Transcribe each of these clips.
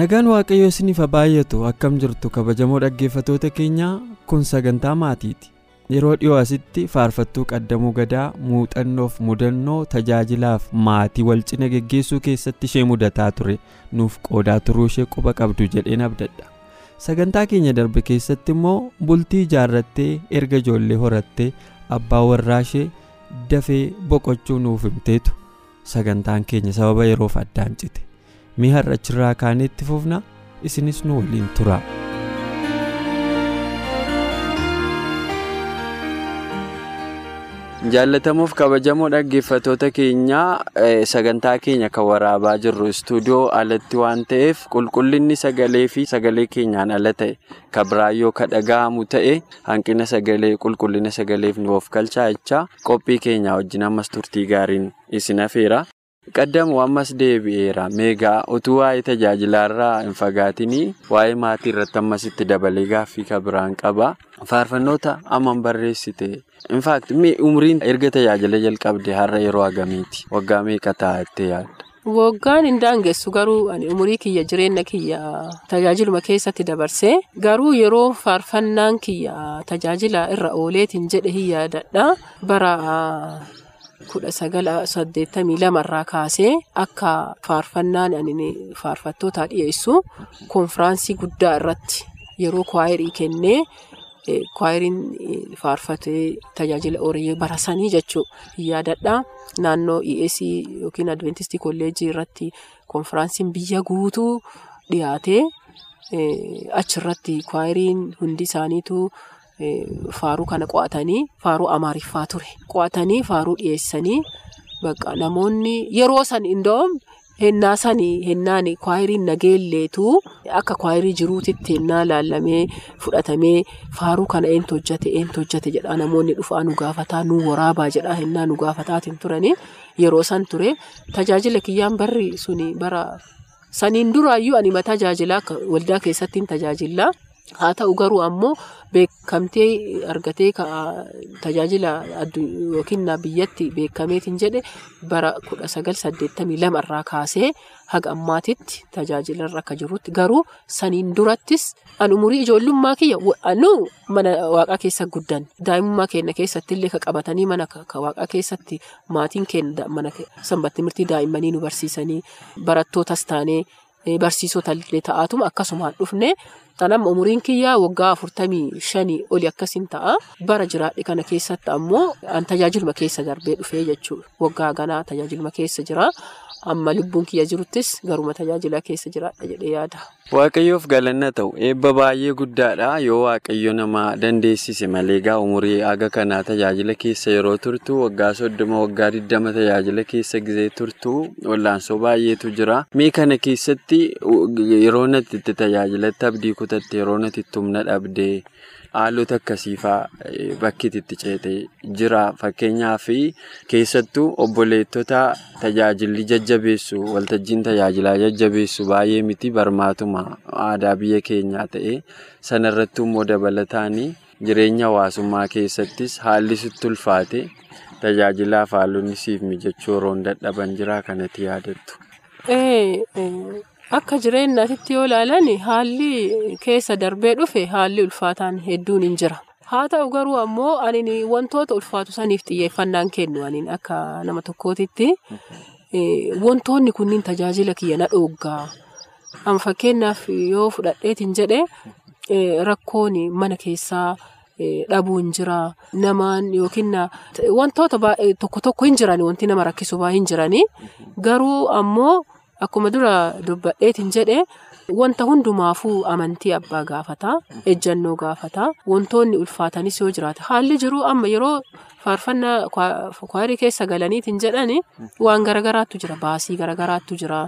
Nagaan waaqayyoo isiniif baay'atu akkam jirtu kabajamoo dhaggeeffatoota keenyaa kun sagantaa maatiiti. Yeroo dhiyoo asitti faarfattuu qaddamuu gadaa muuxannoof mudannoo tajaajilaaf maatii wal cina geggeessuu keessatti ishee mudataa ture nuuf qoodaa turuu ishee quba qabdu jedheen abdadha. Sagantaa keenya darbe keessatti immoo bultii ijaarrattee erga ijoollee horattee abbaa warraa ishee dafee boqochuu nuuf himteetu sagantaan keenya sababa yeroof addaan cite. Mee har'a achirraa kaaneetti fufna isinis nu waliin tura. jaallatamuuf kabajamoo dhaggeeffatoota keenyaa sagantaa keenya kan waraabaa jirru istuudiyoo alatti waan ta'eef qulqullinni sagalee fi sagalee keenyaan ala ta'e kan biraayyoo kan dhaga'amu ta'e hanqina sagalee qulqullina sagaleef nu of galchaa jechaa qophii keenyaa wajjin ammas turtii gaariin isin hafeera. Qaddamu ammas deebi'eera meegaa utuu waa'ee tajaajilaarraa hin fagaatinii waa'ee maatii irratti ammasitti dabalee gaaffii kan biraan qaba faarfannoota amman barreessite infaakti umriin erga tajaajila jalqabde har'a yeroo agamiiti waggaa meeqa taa'attee yaadda. Waggaan hin daangessu garuu umurii kiyya jireenya kiyya tajaajiluma keessatti dabarsee garuu yeroo faarfannaan kiyya tajaajila irra ooleetiin jedhe hin yaadadha bara. Kudha sagala saddeettamii lamarraa kaasee akka faarfannaan ani faarfattoota dhiyeessu konfiraansii guddaa irratti yeroo kwaayirii kennee kwaayiriin faarfatee tajaajila ooreeyye barasanii jechuudha yaadadha naannoo EAC yookiin Adventistii kolleejjii irratti konfiraansiin biyya guutuu dhiyaatee achirratti kwaayiriin hundi isaaniitu. Faaruu kana qo'atanii faaruu amaariffaa ture qo'atanii faaruu dhiyeessanii bakka namoonni yeroo san indoom hennaa sanii hennaan kwaayiriin nageelleetu akka kwaayirii jiruutitti hennaa laallamee fudhatamee faaruu kana eentu hojjate eentu hojjate jedha namoonni dhufaa nu gaafataa nu waraabaa jedha hennaa nu gaafataatiin turanii yeroo san ture tajaajila kiyyaan barri suni bara saniin duraayyuu anima tajaajilaa waldaa keessattiin tajaajilaa. Haa ta'u garuu ammoo beekamtee argatee tajaajila yookiin biyyatti beekameetiin jedhe bara kudha sagal saddeettamii lamarraa kaasee haga ammaatitti tajaajilarra akka jirutti garuu saniin durattis an umurii ijoollummaa kiyya anu mana waaqaa keessa guddan daa'imummaa keenya keessatti illee ka qabatanii mana waaqaa keessatti maatiin keenya mana sanbatti mirtii daa'immanii nu barsiisanii barattootas taanee barsiisota illee ta'aatuma akkasumaan dhufne. Tanam umuriin kiyyaa waggaa afurtamii shanii oli akkasiin ta'a. Bara jiraadhe kana keessatti ammoo an tajaajiluma keessa darbee dhufee jechuudha. Waggaa ganaa tajaajiluma keessa jira. Amma lubbuun kiyya jiruttis garuma tajaajila keessa jiraadha jedhee yaada. Waaqayyoof galanna ta'u eebba baay'ee guddaadha yoo waaqayyo nama dandeessise malee gaa umurii haga kanaa tajaajila keessa yeroo turtu waggaa soddoma waggaa digdama tajaajila keessa gizee turtu wallaansoo baay'eetu jira. Mee kana keessatti yeroo natti tajaajilatti abdii kutatte yeroo natti humna dhabdee haalota akkasiifaa bakki itti ceetee jira. Fakkeenyaaf keessattuu obboleettota tajaajilli jajjabeessu waltajjiin tajaajilaa jajjabeessu baay'ee miti. Barmaatuma aadaa biyya keenyaa ta'e sanarratti immoo dabalataanii jireenya hawaasummaa keessattis haalli sitti ulfaate tajaajilaaf haalonni siif mijachuu yeroo dadhaban jira kanatti yaadattu. Akka jireenyaatti yoo ilaalan haalli keessa darbee dhufe haalli ulfaataan hedduun hin jira. Haa ta'u garuu ammoo ani wantoota ulfaatu saniif xiyyeeffannaan kennu. Ani akka nama tokkootitti wantoonni kunniin tajaajila kiyya na dhooggaa. Amma fakkeenyaaf yoo fudhadheetiin jedhe rakkoon mana keessaa dhabuun jira. Namaan yookiin wantoota tokko tokko hin jiran wanti nama rakkisu baay'ee hin jiranii garuu ammoo akkuma dura dubbadheetiin jedhe Wanta hundumaafuu amantii abbaa gaafata. Ejjannoo gaafata. Wantoonni ulfaatanis yoo jiraate haalli jiru amma yeroo faarfannaa kwaarii keessa galaniitiin jedhani waan garagaraatu jira. Baasii garagaraatu jira.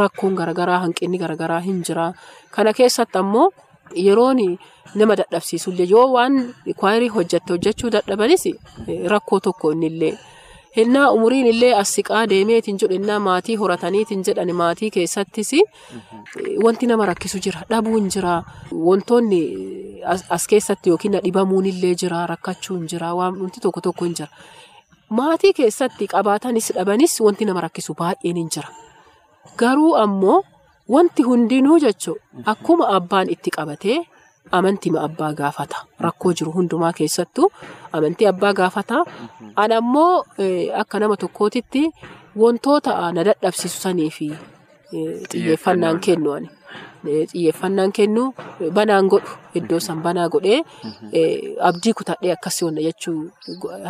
Rakkoon garagaraa hanqinni garagaraa hin jira. Kana keessatti ammoo yeroon nama dadhabsiisullee yoo waan kwaarii hojjette hojjechuu dadhabanis rakkoo tokko innillee. Hinnaa umuriin illee as siqaa deemeetiin jedhu hinnaa maatii horataniitiin jedhan maatii keessattis wanti nama rakkisu jira. Dhabuun jira. Wantoonni as keessatti yookiin dhibamuun illee jira. Rakkachuun jira. Wanti tokko tokko hin jira. Maatii keessatti qabaatanis dhabanis wanti nama rakkisu baay'een hin jira. Garuu ammoo wanti hundinuu jechuun akkuma abbaan itti qabatee amantii abbaa gaafata. Rakkoo jiru hundumaa keessattuu amantii abbaa gaafata. Ani ammoo akka nama tokkootitti wantoota na dadhabsiisu sanii fi xiyyeeffannaan kennu ani. Xiyyeeffannaan kennu banaan godhu iddoo san banaa godhee abdii kutadhee akkasii wanna jechuu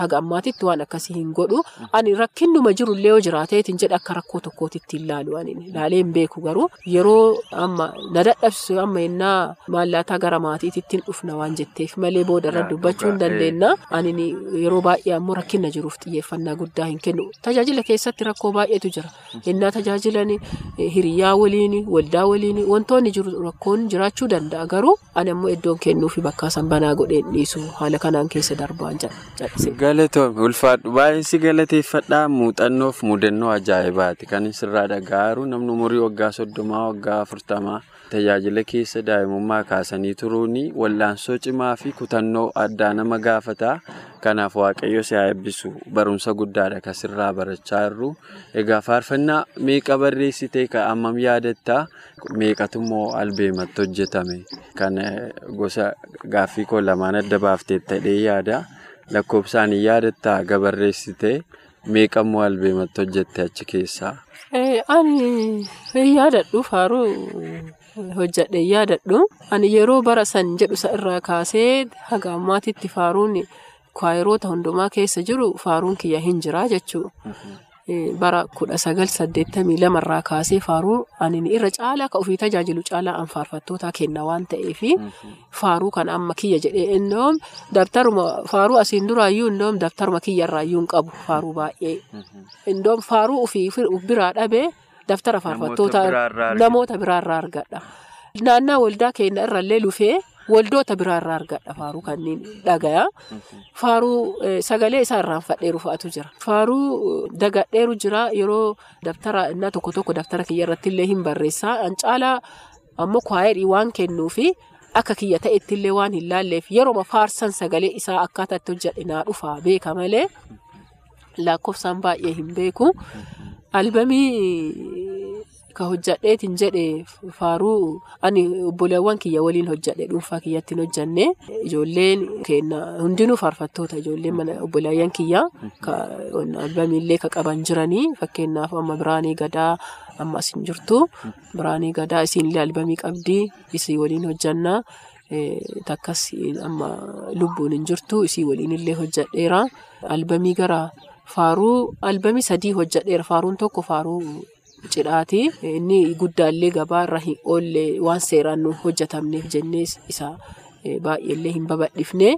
haga ammaatitti waan akkasii hin godhu. Ani rakkinnuma jirullee yoo jiraateetiin jedhe akka rakkoo tokkootitti hin laalu ani laalee hin beeku garuu yeroo amma na dadhabsiisu amma yennaa maallaataa gara maatiitti hin dhufna waan jetteef malee booda irra dubbachuu hin dandeenya. Ani yeroo baay'ee ammoo rakkinna jiruuf xiyyeeffannaa guddaa hin kennu. Tajaajila keessatti rakkoo baay'eetu jira. Yennaa tajaajilan hiriyaa waliin waldaa waliin wantoonni jiru rakkoon jiraachuu danda'a. Garuu ani ammoo iddoon kennuu fi bakka san banaa godheen dhiisu haala kanaan keessa darbaan cal'ise. Galatoomii ulfaadhu. Baay'een si galateeffadhaa muuxannoof mudannoo ajaa'ibaati. Kan sirraa dhaga'aaru namni umurii waggaa soddomaa waggaa afurtamaa tajaajila keessa daa'imummaa kaasanii turuun wallaansoo cimaa fi kutannoo addaa nama gaafata. Kanaaf waaqayyo si haa eebbisu barumsa guddaadha kan sirraa barachaa jirru. Egaa faarfannaa meeqa barreessitee kan ammam yaadattaa? Meeqatummoo albeematti hojjetame? Kan gosa gaaffii koo lamaan adda baaftee ta'ee yaada. Lakkoofsaan hin yaadattaa gabarreessitee meeqammoo albeematti hojjette achi keessaa? Ani hin yaadadhu faaruu hojjedhe yaadadhu. Ani yeroo bara san jedhu irraa kaasee haga ammaatitti faaruun kwaayiroota hundumaa keessa jiru faaruun kiyya hin jira jechuudha. Bara kudha sagal saddeettamii lamarraa kaasee faaruu ani irra caalaa ka ofii tajaajilu caalaa an faarfattootaa kenna waan ta'eef faaruu kan amma kiyya jedhee innoom dabtaruma faaruu asiin duraayyuu innoom dabtaruma kiyya irraayyuu hin qabu faaruu baay'ee. Indoom faaruu ofii biraa dhabee daftara faarfattoota namoota biraarraa argadha. Naannaa waldaa keenya irrallee lufee waldoota biraarraa argadha faaruu kanneen dhagaya. Faaruu sagalee isaa irraan fadheeru fa'atu jira. Faaruu dagadheeru jira yeroo daftara innaa tokko tokko daftara kiyya irratti illee hin barreessaa. An caalaa ammoo kwaayerii waan kennuufi akka kiyya ta'etti illee waan hin laalleef yeroo faarsan sagalee isaa akkaataa itti hojjedhe naa dhufa beeka malee lakkoofsaan baay'ee hin beeku. Albamii ka hojjadheetiin jedhe faaruu ani obboleewwan kiyya waliin hojjadhe dhuunfaa kiyyatti hin hojjanne ijoolleen keenya hundinuu faarfattoota ijoolleen mana obboleewwan kiyya albamiillee ka qaban jiranii fakkeenyaaf amma biraanii gadaa amma asin jirtu biraanii gadaa isiinillee albamii qabdii isii waliin hojjannaa takkas amma lubbuun hin jirtu isii waliin illee hojjadheera. Albamii gara faaruu albamii sadii hojjadheera faaruun tokko faaruu cidhaati. Inni guddaallee gabaarra hin oolle waan seeraan nu hojjetamneef jennee isa baay'eellee hin babal'ifne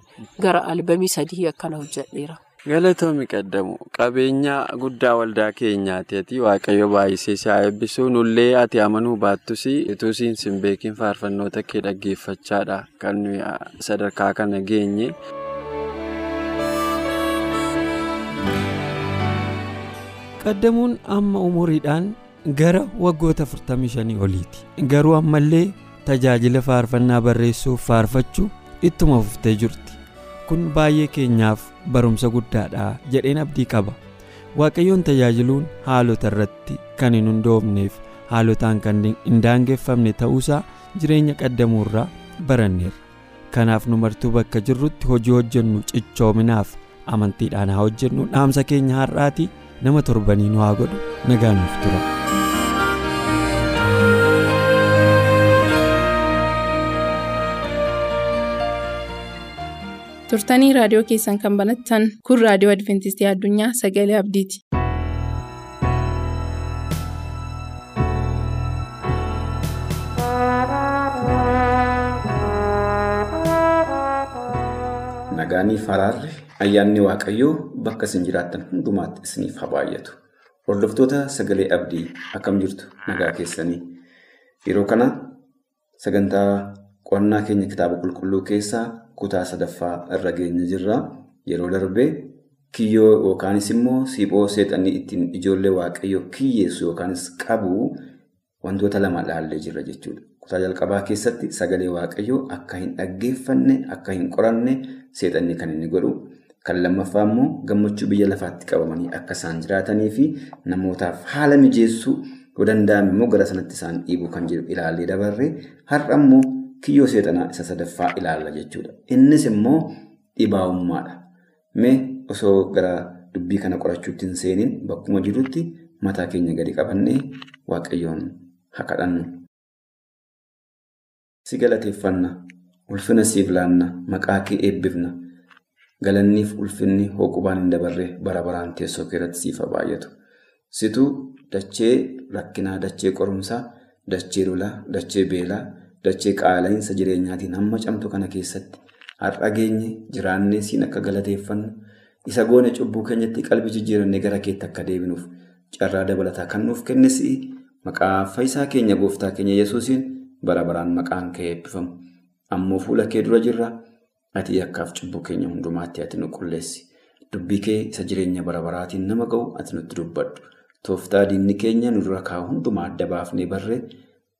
gara albamii sadii akkana hojjedheera. Galatoomi qaddamu qabeenya guddaa waldaa keenyaati ati waaqayyo baay'isee si haa eebbisu nullee ati amanuu baattus utuu siin sin beekin faarfannoota kee dhaggeeffachaadha kan sadarkaa kana geenye. Qaddamuun amma umuriidhaan gara waggoota 45 oliiti. Garuu ammallee tajaajila faarfannaa barreessuuf faarfachuu ittuma fuftee jirti. Kun baay'ee keenyaaf barumsa guddaadha jedheen abdii qaba. Waaqayyoon tajaajiluun haalota irratti kan hin hundoofneef haalotaan kan hin daangeffamne ta'uusaa jireenya qaddamuurraa baranneerra. Kanaaf nu martuu bakka jirrutti hojii hojjennu cichoominaaf amantiidhaan haa hojjennu. Dhaamsa keenya har'aati nama torbanii nu haa godhu nagaanuuf tura. turtanii raadiyoo keessan kan banatan kun raadiyoo adventistii addunyaa sagalee abdiiti. nagaaniif haraarri. Ayyaanni waaqayyoo bakka isin jiraattan hundumaatti isiniif haa baay'atu. Hordoftoota sagalee abdii akkam jirtu nagaa keessanii. Yeroo kana sagantaa qo'annaa keenya kitaaba qulqulluu keessaa kutaa sadaffaa irra geenya jirra. Yeroo darbee kiyyoo yookaanis immoo siphoo seexanii ittiin ijoollee waaqayyoo kiyyeessu yookaanis qabu wantoota lama ilaallee jirra jechuudha. Kutaa jalqabaa keessatti sagalee waaqayyoo akka hin dhaggeeffanne, akka hin qoranne seexanni kan inni godhu. Kan lammaffaa immoo gammachuu biyya lafaatti qabamanii akka isaan jiraatanii fi namootaaf haala mijeessuu yoo danda'ame immoo gara sanatti isaan dhiibuu kan jedhu ilaallee dabarree har'a immoo kiyyoo seexanaa isa sadaffaa ilaalla jechuudha. Innis immoo dhibaa'ummaadha. Mee osoo gara dubbii kana qorachuutti hin seeniin bakkuma jirutti mataa keenya gadi qabannee waaqayyoon haa kadhannu. Si galateeffanna, ulfina siif laanna, maqaa kee eebbifna. Galanniif ulfinni hooqubaan hin dabarre bara baraan teessoo keerratti siif haa baay'atu. Situ dachee rakkinaa, dachee qorumsaa, dachee lolaa, dachee beelaa, dachee qaala'insa jireenyaatiin hamma camtu kana keessatti har'a geenye jiraannee siin akka galateeffannu isa goone cubbuu keenyatti qalbii jijjiirannee gara keetti akka deebinuuf carraa dabalataa kan nuuf kennes maqaa fayyisaa keenya gooftaa keenya yesuusiin bara baraan maqaan kee eebbifamu. Ammoo fuula kee dura jirra. Ati yakkaaf cubbuu keenya hundumaatti ati nu qulleessi. Dubbii kee isa jireenya bara baraatiin nama ga'u ati nutti dubbadhu. Tooftaa diinni keenya nu dura kaa'u hundumaa adda baafnee barree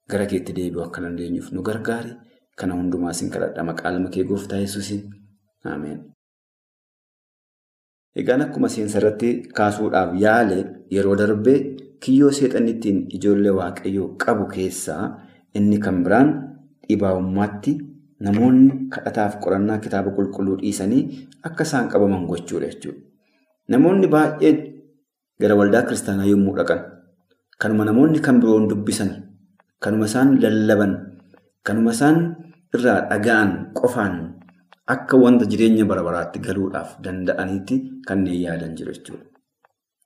gara keetti deebi'u akka dandeenyuuf nu gargaari. Kana hundumaa sin kadhadha maqaa ilma kee gooftaa yesuusiin. Ameen. Egaan akkuma seensa irratti kaasuudhaaf yaale yeroo darbee kiyyoo seexanni ittiin ijoollee waaqayyoo qabu keessaa inni kan biraan dhibaa'ummaatti namoonni kadhataaf qorannaa kitaaba qulqulluu dhiisanii akka isaan qabaman gochuudha jechuudha. Namoonni baay'een gara waldaa kiristaanaa yommuu dhaqan kanuma namoonni kan biroon dubbisan kanuma isaan lallaban kanuma isaan irraa dhaga'an qofaan akka wanta jireenya bara baraatti galuudhaaf danda'anitti kanneen yaadan jiru jechuudha.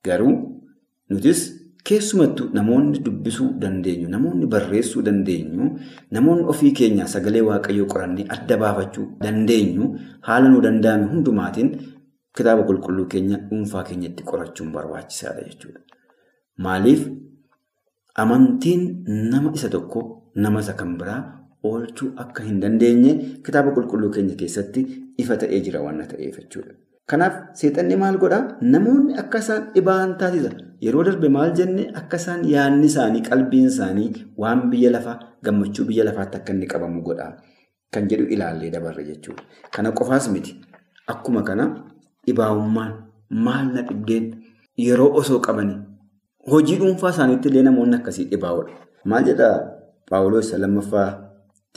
Garuu nutis keessumattuu namoonni dubbisuu dandeenyu, namoonni barreessuu dandeenyu, namoonni ofii keenya sagalee waaqayyoo qorannee adda baafachuu dandeenyu haala nu danda'ame hundumaatiin kitaaba qulqulluu keenya dhuunfaa keenyatti qorachuun barbaachisaadha jechuudha. Maaliif amantiin nama isa tokko nama isa kan biraa oolchuu akka hin dandeenye kitaaba qulqulluu keenya keessatti ifa ta'ee jira waan ta'eef jechuudha. Kanaaf seexanni maal godhaa? Namoonni akka isaan dhibaa'an taasisa. Yeroo darbe maal jenne akka isaan yaadni isaanii qalbiin isaanii waan biyya lafaa gammachuu biyya lafaatti akka inni qabamu godhaa kan jedhu ilaallee dabarre jechuudha. Kana qofaas miti. Akkuma kana dhibaa'ummaan maal na dhibdeen yeroo osoo qabanii hojii dhuunfaa isaaniitti illee namoonni akkasii dhibaa'udha. Maal jedhaa Paawuloos lammaffaa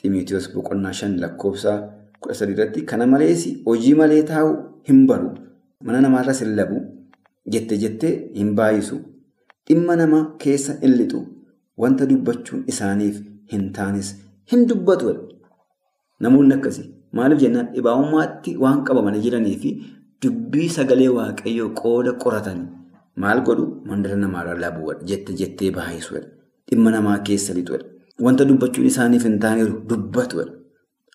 Ximiitiyoos boqonnaa shan lakkoofsa kudha sadii irratti kana malees hojii malee taa'u hin baru mana namaarras hin labu jette jettee hin baay'isu. Dhimma nama keessa hin lixu wanta dubbachuun isaaniif hin taanes hin dubbatu namoonni akkasii maaliif jennaan? Dhibaa'ummaatti waan qabamanii jiranii fi dubbii sagalee waaqayyoo qooda qoratanii maal godhu? Mandara namaarra labuudha jette jettee baay'isuudha dhimma namaa keessa lixuudha wanta dubbachuun isaaniif hin taaneeru dubbatuudha.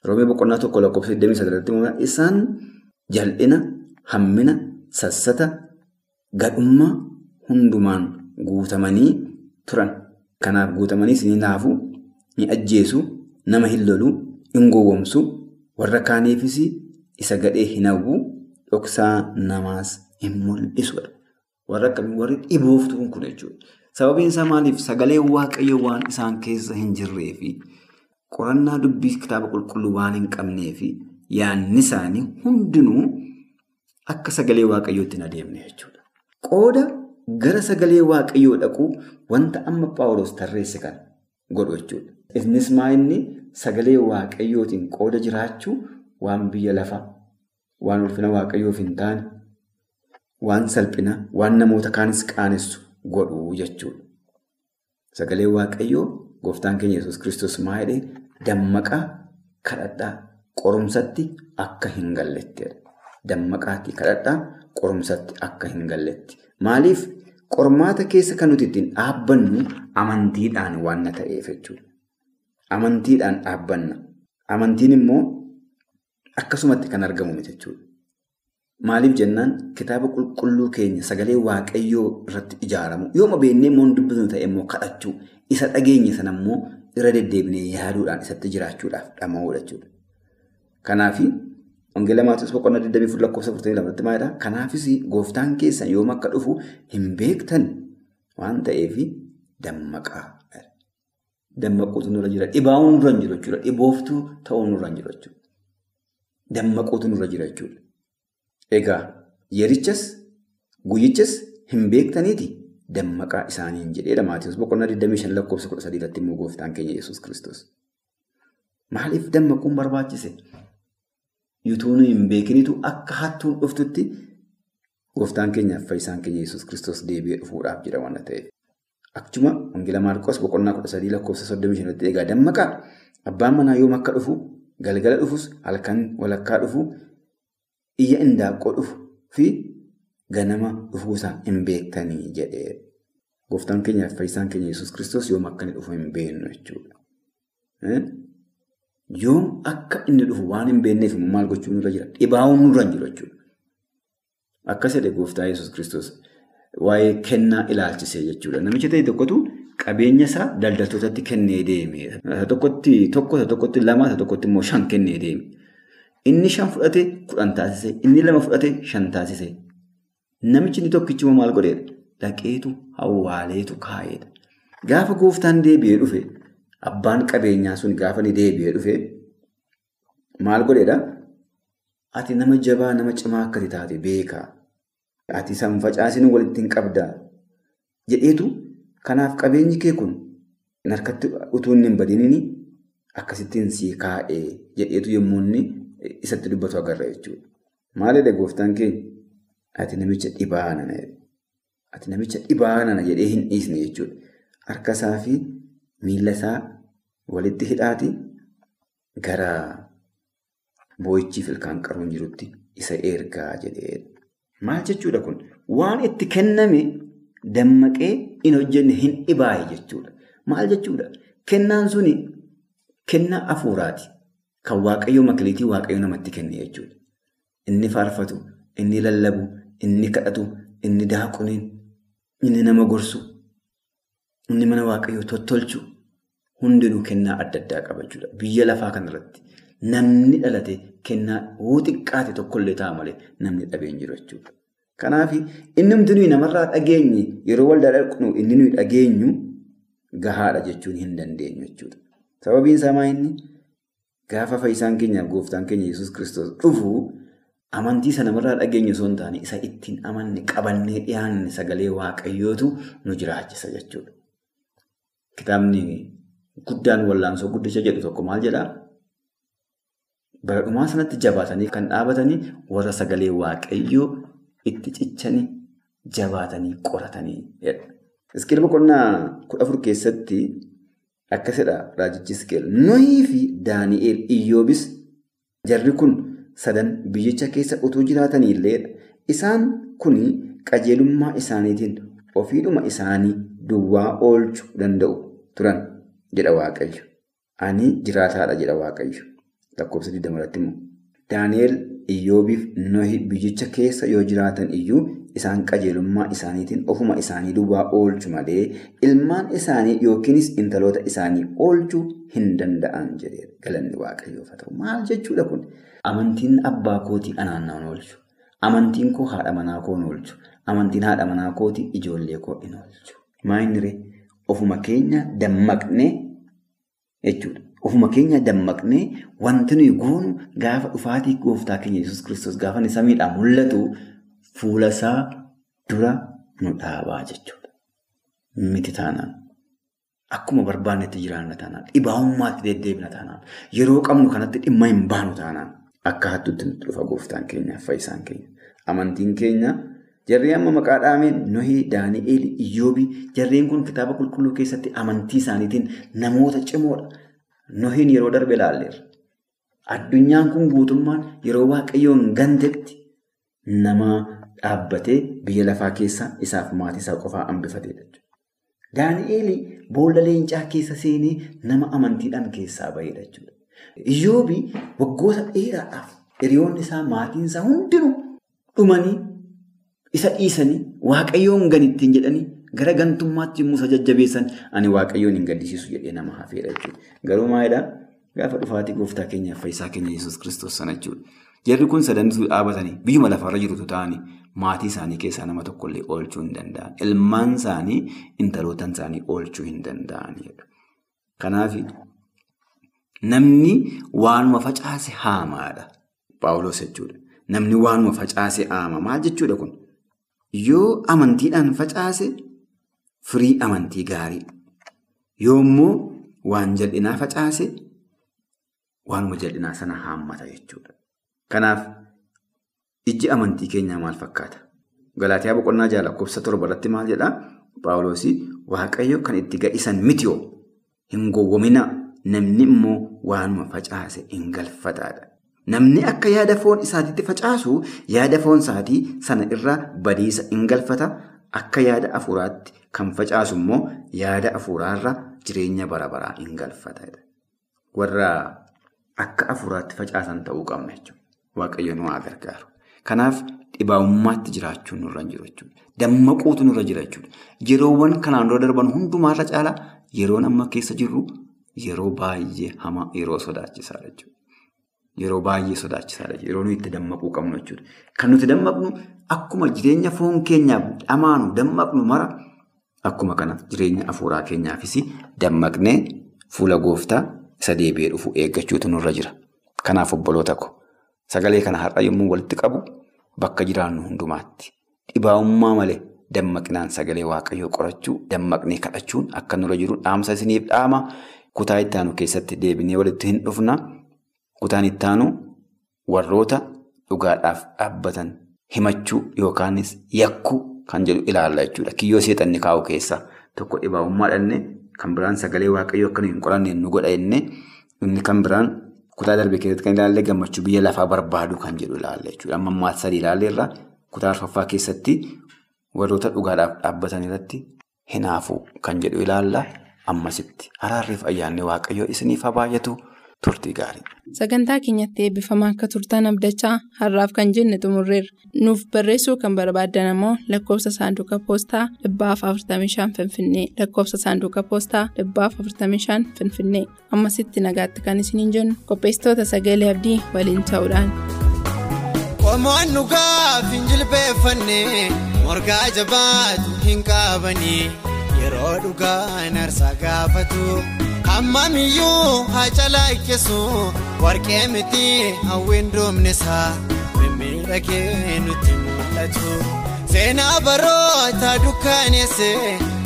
Roomee boqonnaa tokko lakkoofsa 29 isaan jal'ina, hammina, sassata, gadhummaa hundumaan guutamanii turan. Kanaaf guutamanii isin naafu, ni ajjeesu, nama hin lolu, hin gowwomsu, warra kaaniifis isa gadhee hin hawwu, dhoksaa namaas hin mul'isudha. Warra akkamii warri dhibooftuun kun jechuudha. Sababiin isaa maaliif sagalee waaqayyoo waan isaan keessa hin jirree fi qorannaa dubbii kitaaba qulqulluu waan hin qabnee fi yaadni isaanii hundinuu akka sagalee waaqayyootti hin adeemne jechuudha. Qooda gara sagalee waaqayyoo dhaquu wanta amma Paawuloos tarreesse kan godhu jechuudha. Innis maa inni sagalee waaqayyootiin qooda jiraachuu waan biyya lafaa, waan ulfina waaqayyoof hin taane, waan salphina, waan namoota kaanis qaanessu godhu jechuudha. Sagalee waaqayyoo gooftaan keenya Yesuus Kiristoos maa jedhee dammaqaa kadhadhaa qorumsatti akka hin gallettidha. Dammaqaatti kadhadhaa qorumsatti akka hin galletti. Maaliif qormaata keessa kan nuti ittiin dhaabbannu amantiidhaan waan ta'eef jechuudha. Amantiidhaan dhaabbanna. Amantiin immoo akkasumatti kan argamu jechuudha. Maaliif jennaan kitaaba qulqulluu keenya sagalee waaqayyoo irratti ijaaramu yooma beennee immoo dubbisnu ta'e immoo kadhachuu isa dhageenye sana immoo irra deddeebinee yaaduudhaan isatti jiraachuudhaaf dhama'uudha jechuudha. Kanaaf Wangeela Maatiyoos boqonnaa 24 lakkoofsa 42 maalidhaa? Kanaafis gooftaan keessan yoom akka dhufu hin beektan waan ta'eef dammaqaa. Dammaquutu nurra jira. Dhibaa'uun nurra hin jiru jechuudha. Dhibooftuu ta'uun nurra hin jiru jechuudha. Dammaquutu nurra jira jechuudha. Egaa yerichas guyyichas hin beektaniiti dammaqaa isaaniin jedheedha. Maatiyoos boqonnaa 25 lakkoofsa 13 irratti immoo gooftaan keenya Yesuus Kiristoos. Maaliif dammaquun barbaachise? Yutuun hin beekinitu akka hattuun dhuftutti gooftaan keenyaaf fayyisaan keenya Yesuus Kiristoos deebi'ee dhufuudhaaf jira waan ta'eef. Akkuma Wangeela Maarqos boqonnaa kudha sadii lakkoofsa soddomii shanatti egaa dammaqaa abbaan manaa yoom akka dhufu galgala dhufus halkan walakkaa dhufu iyya indaaqqoo dhufu fi ganama dhufuusaa hin beektanii jedhee gooftaan keenyaaf fayyisaan keenya Yesuus Kiristoos yoom akka inni dhufu hin beeknu jechuudha. Yoom akka inni dhufu waan hin beekneef maal gochuun nurra jira? Dhibaa'uun nurra hin jiru jechuudha. Akkas jedhe gooftaa Yesuus Kiristoos waa'ee kennaa ilaalchisee jechuudha. Namicha ta'e tokkotu qabeenya isaa daldaltootatti kennee deeme. Tokkotti tokko, tokkotti lama, tokkotti immoo shan kennee deeme. Inni shan fudhate kudhan taasise. Inni lama fudhate shan taasise. Namichi inni tokkichi maal godheedha? Dhaqeetu hawwaaleetu kaa'eedha. Gaafa gooftaan deebi'ee dhufe abbaan qabeenyaa sun gaafa inni deebi'ee dhufe maal godheedha? Ati nama jabaa nama cimaa akkati taate beekaa. Ati san facaasin walitti hin qabdaa jedheetu kanaaf qabeenyi kee kun harkatti utuu hin badiniin akkasittiin sii kaa'ee jedheetu yommuu inni isatti dubbatu agarra jechuudha. Maalidha gooftaan keenya? Ati namicha dhibaa nana Ati namicha dhibaa nana jedhee hin dhiisne jechuudha. Harka isaa fi miila isaa walitti hidhaati gara boo'ichiif ilkaan qaruun jirutti isa ergaa jedheedha. Maal jechuudha kun? Waan itti kenname dammaqee hin hojjenne hin dhibaaye jechuudha. Maal jechuudha? Kennaan suni kennaa hafuuraati. Kan waaqayyoo makiliitii waaqayyoo namatti kenne jechuudha. Inni faarfatu, inni lallabu, inni kadhatu, inni daaquniin, inni nama gorsu, inni mana waaqayyoo tottolchu hundinuu kennaa adda addaa qaba jechuudha. Biyya lafaa kanarratti namni dhalate kennaa hoo xiqqaate tokkollee ta'a malee namni dhabee jiru jechuudha. Kanaaf inni nuyi namarraa dhageenye yeroo waldaa dhaqnu inni nuyi dhageenyu gahaadha jechuun hin dandeenyu jechuudha. Sababiin isaa maa inni gaafa fayyisaan keenyaaf gooftaan keenya Yesuus Kiristoos dhufu amantii isa namarraa dhageenyu osoo hin taane isa ittiin amanne qabannee dhiyaanne sagalee waaqayyootu nu jiraachisa jechuudha. Kitaabni guddaan wallaansoo guddicha jedhu tokko maal jedhaa? Bara dhumaa sanatti jabaatanii kan dhaabatanii warra sagalee waaqayyoo itti cichanii jabaatanii qoratanii jedha. Iskeel boqonnaa kudha afur keessatti akkasidha raajichi Iskeel. Nohii fi Daani'eel Iyyoobis jarri kun sadan biyyicha keessa utuu jiraatanii illee isaan kun qajeelummaa isaaniitiin ofiidhuma isaanii duwwaa oolchuu danda'u turan jedha Waaqayyo. Ani jiraataadha jedha Waaqayyo. Lakkoofsa 20 irratti immoo. Daani'eel Iyyoobiif Nohi biyyicha keessa yoo jiraatan iyyuu isaan qajeelummaa isaaniitiin ofuma isaanii duwwaa oolchu malee ilmaan isaanii yookiinis intaloota isaanii oolchuu hin danda'an jedhee galanni waaqayyoof haa ta'u. Maal jechuudha kun? Amantiin abbaa kootii anaan naan oolchu. Amantiin koo haadha manaa koo oolchu. Amantiin haadha manaa kootii ijoollee koo hin oolchu. Maayiniree ofuma keenya dammaqnee jechuudha. Ofuma keenya dammaqnee wanti nuyi goonu gaafa dhufaatii gooftaa keenya Yesuus Kiristoos gaafa inni samiidhaan mul'atu fuula isaa dura nu dhaabaa jechuudha. Miti taanaan. Akkuma barbaannetti jiraanna taanaan. Dhibaa'ummaatti deddeebina taanaan. Yeroo qabnu kanatti dhimma hin baanu taanaan. Akka hattuutti nutti dhufa gooftaan keenyaaf fayyisaan keenya. Amantiin keenya jarreen amma maqaa dhaameen Nohii, Daani'eel, Iyyoobii jarreen kun kitaaba qulqulluu keessatti amantii isaaniitiin namoota cimoodha. Nohiin yeroo darbe ilaalleerra. Addunyaan kun guutummaan yeroo waaqayyoon gantetti nama dhaabbatee biyya lafaa keessa isaaf maatii isaa qofaa hambifatedha. Daani'eel boolla leencaa keessa seenee nama amantiidhaan keessaa bahedha jechuudha. Iyyoobii waggoota dheeraadhaaf hiriyoonni isaa maatiin isaa hundinuu dhumanii isa dhiisanii waaqayyoon gan ittiin jedhanii gara gantummaatti yommuu isa jajjabeessan ani waaqayyoon hin gaddisiisu jedhee nama hafeera jechuudha. Garuu maalidhaa gaafa dhufaatii gooftaa keenyaaf fayyisaa keenya Yesuus kiristoos sana jechuudha. Jarri kun sadantuu dhaabatanii biyyuma lafarra jirutu ta'anii maatii isaanii keessaa nama tokkollee oolchuu hin danda'an. Ilmaan isaanii intalootan isaanii oolchuu hin danda'anidha. Kanaaf namni waanuma facaase haamaadha. Paawuloos jechuudha. Namni waanuma facaase haama. Maal jechuudha kun? Yoo amantiidhaan facaase firii amantii gaarii. Yoommoo waan jal'inaa facaase waanuma jal'inaa sana haammata jechuudha. Kanaaf ijji amantii keenyaa maal fakkaata? Galaatiyaa boqonnaa jaha lakkoofsa torba irratti maal jedhaa? Paawuloosii Waaqayyo kan itti gadhiisan mitiyoo hin gowwomina namni immoo waanuma facaase hin galfataadha. Namni akka yaada foon isaatiitti facaasu yaada foon isaatii sana irraa badiisa hin galfata. Akka yaada afuuraatti kan facaasu immoo yaada afuuraarra jireenya bara baraa hin galfata. Warra akka afuuraatti facaasan ta'uu qabna jechuudha. Waaqayyo nu haa gargaaru. Kanaaf dhibaa'ummaatti jiraachuun nurra hin jiru jechuudha. Dammaquutu nurra jira jechuudha. Yeroowwan kanaan dura darban hundumaarra caalaa yeroon amma keessa jirru yeroo baay'ee hamaa yeroo sodaachisaadha jechuudha. Yeroo baay'ee sodaachisaadha. Yeroo nuyi itti dammaquu qabnu jechuudha. Kan nuti dammaqnu akkuma jireenya foon keenyaaf dhamaanu dammaqnu mara akkuma kana jireenya afuuraa keenyaafis dammaqnee fuula gooftaa isa deebi'ee dhufu eeggachuutu nurra jira. Kanaaf obboloota ko sagalee kana har'a yommuu walitti qabu bakka jiraannu hundumaatti dhibaa'ummaa malee dammaqnaan sagalee waaqayyoo qorachuu dammaqnee kadhachuun akka nurra jiru dhaamsa isiniif dhaama kutaa itti aanu keessatti deebinee walitti hin dhufna. Kutaan itti aanu warroota dhugaadhaaf dhaabbatan himachuu yookaanis yakkuu kan jedhu ilaalla jechuudha. Kiyyoo seexanni kaa'u keessaa tokko dhibaa'ummaa dhanne kan biraan sagalee waaqayyoo akka hin qoranne nu godha inni inni kan biraan kutaa darbe keessatti kan ilaalle gammachuu biyya lafaa barbaadu kan jedhu ilaalla jechuudha. Amma ammaatti sadii ilaalleerra kutaa arfaffaa keessatti warroota dhugaadhaaf dhaabbatan irratti hinaafu kan jedhu ilaalla. Ammasitti araarriif ayyaanni waaqayyoo isiniif haa. Turtii gaarii. Sagantaa keenyatti eebbifamaa akka turtan abdachaa har'aaf kan jenne xumurreerra. Nuuf barreessuu kan barbaaddan ammoo lakkoofsa saanduqa poostaa dhibbaaf 45 Finfinnee lakkoofsa saanduqa poostaa dhibbaaf 45 Finfinnee ammasitti nagaatti kan isiniin jennu qopheessitoota sagalee abdii waliin ta'uudhaan. Qomoon dhugaaf hin jilbeeffanne morgaa jabaatu hin qabanii yeroo dhugaan arsaa gaafatu. Hammamiyyuu haa calaqqeessu warqee miti hawwiin doomnesaa mimmiidhagee nutti mul'atu. Seenaa baroota dukkaneesse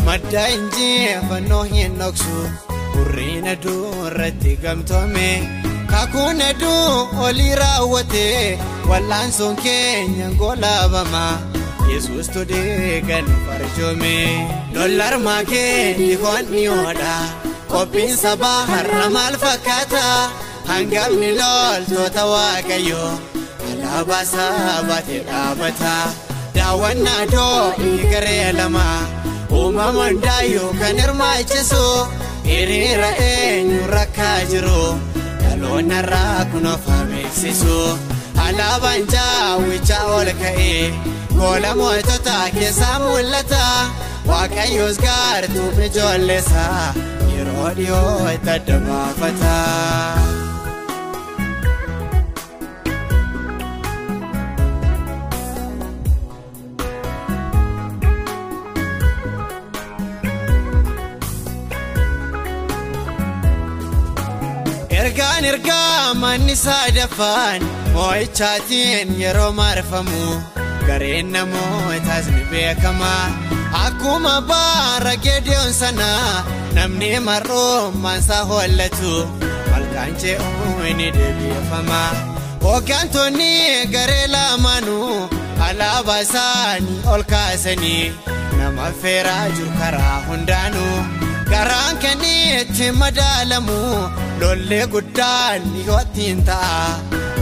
madda injifannoo hin dhoksu burriin aduu irratti gamtoome kakuun aduu olii raawwate wal'aansoon keenya goolaabama. Yesuus todee gan farjoome lollarmaa kee dhiigoon dhiyoodha. Qophiin sabaa har'a maal fakkaata hangafni loltoota waaqayyoo alaabaa sabaatee dhaabata daawwannaa doonii garee lama uumama hundaayyuu kan hirmaachisu hiriira eenyu rakkaa jiru. Dhaloonni irraa kunuunfaa beeksisu alaabaan jaawwichaa ol ka'ee goola mootota keessaa mul'ata waaqayyoos gaartuu ijoolleessaa. yeroo dhiyoo itti adda baafata. Ergaan ergaa manni sadaffaan moo'ichaatiin yeroo marfamu gareen namootaas ni beekama. Akkuma baara geediyoon sana namni mar'ummaansaa hollatu malkaan ce'uu ni deebiifama. Hooggantoonni garee lamaanuu alaabaa isaanii ol kaasanii nama feeraa jiru karaa hundaanuu. Garaan kan itti madaalamu lollee guddaan dhiyootiin ta'a.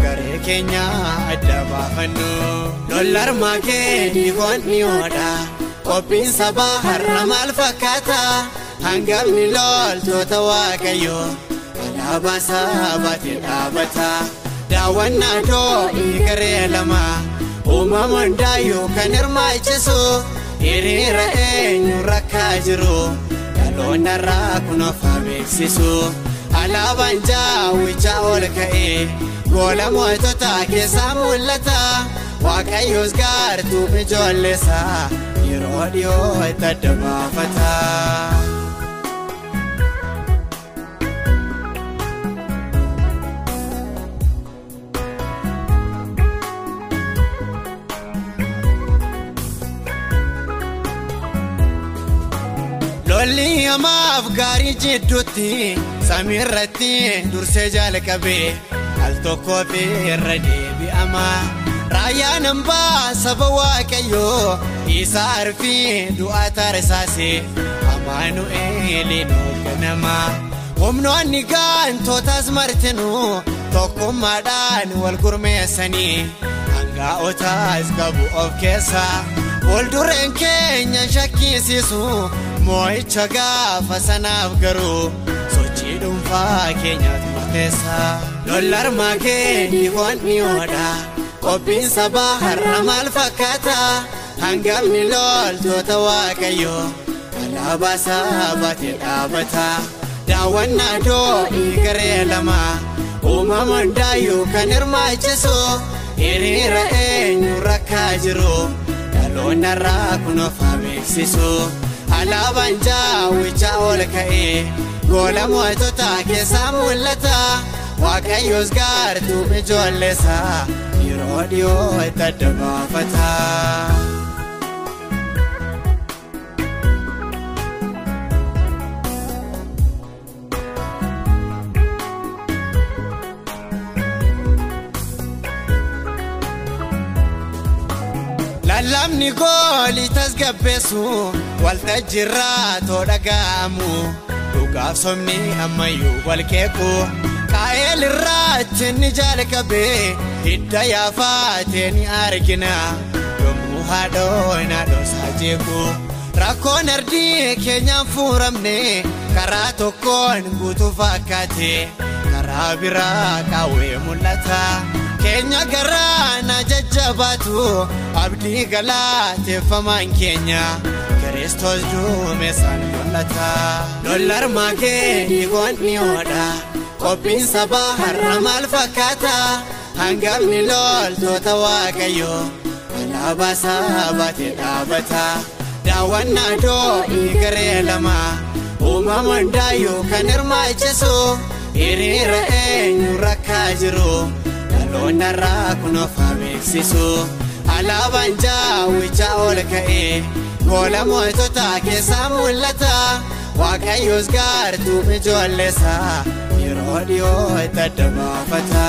Garee keenya adda baafannu. Lollarmaa kee dhiigoon dhiyoodha. Qophiin sabaa har'a maal fakkaata? Hangafni loltoota waaqayyoo alaabaa sabaatee dhaabata. Daawwannaa doonii garee lama uumama hundaayyuu kan hirmaachisu hiriira eenyu rakkaa jiru dhaloonni irraa kun of beeksisu alaabaan jaawwichaa ol ka'ee goola mootota keessaa mul'ata waaqayyoos gaartuu ijoollesaa yeroo dhiyoo itti adda baafata. lolli hamaaf gaarii jidduutti samiirratti dursee jalqabee al tokkoo fi irra deebi'ama raayyaan hambaa saba waaqayyoo isaa arfii du'aa taasisaase amaanu'eeliin hoogganama humnoonni gaantootaas martinuu tokkummaadhaan wal gurmeessanii hangaa'otaas qabu of keessaa fuuldureen keenya shakkisiisu moo'icha gaafa sanaaf garuu sochii dhuunfaa keenyaatu murteessa lollarmaa keenya hoonni oodha qophiin sabaa har'a maal fakkaata hangafni loltoota waaqayyoo alaabaa sabaatee dhaabata daawwannaa doonii garee lama. Uumama hundaayyuu kan hirmaachisu hiriira eenyu rakkaa jiru dhaloonni irraa kun of haa beeksisu. Alaabaan jaawwichaa ol ka'ee goola mootota keessaa mul'ata waaqayyoos gaartuu ijoollesaa yeroo dhiyoo itti adda baafata. Lallabni goolii tasgabbeessu waltajjiirraa too dhaga'amu. Dhugaaf somni ammayyuu wal qeequ qaa'eel irraatti ni jalqabee hidda yaafatee ni argina. Yommuu haadhoon haadhoosaa jeeku. Rakkoon ardii keenyaan fuuramne karaa tokkoon guutuu fakkaate. Karaa biraa qaawwee mul'ata. Keenya garaana jajjabaatu abdii galateeffamaan keenya kiristoos duumessaan mul'ata lollarmaa keenya goonni oodha qophiin sabaa har'a maal fakkaata hangafni loltoota waaqayyoo alaabaa sabaatee dhaabata daawwannaa doonii garee lama. Uumama hundaayyuu kan hirmaachisu hiriira eenyu rakkaa jiru. Dhaloonni irraa kun of haa beeksisu alaabaan jaawwichaa ol ka'ee goola mootota keessaa mul'ata waaqayyoos gaartuu ijoollesaa yeroo dhiyoo itti adda baafata.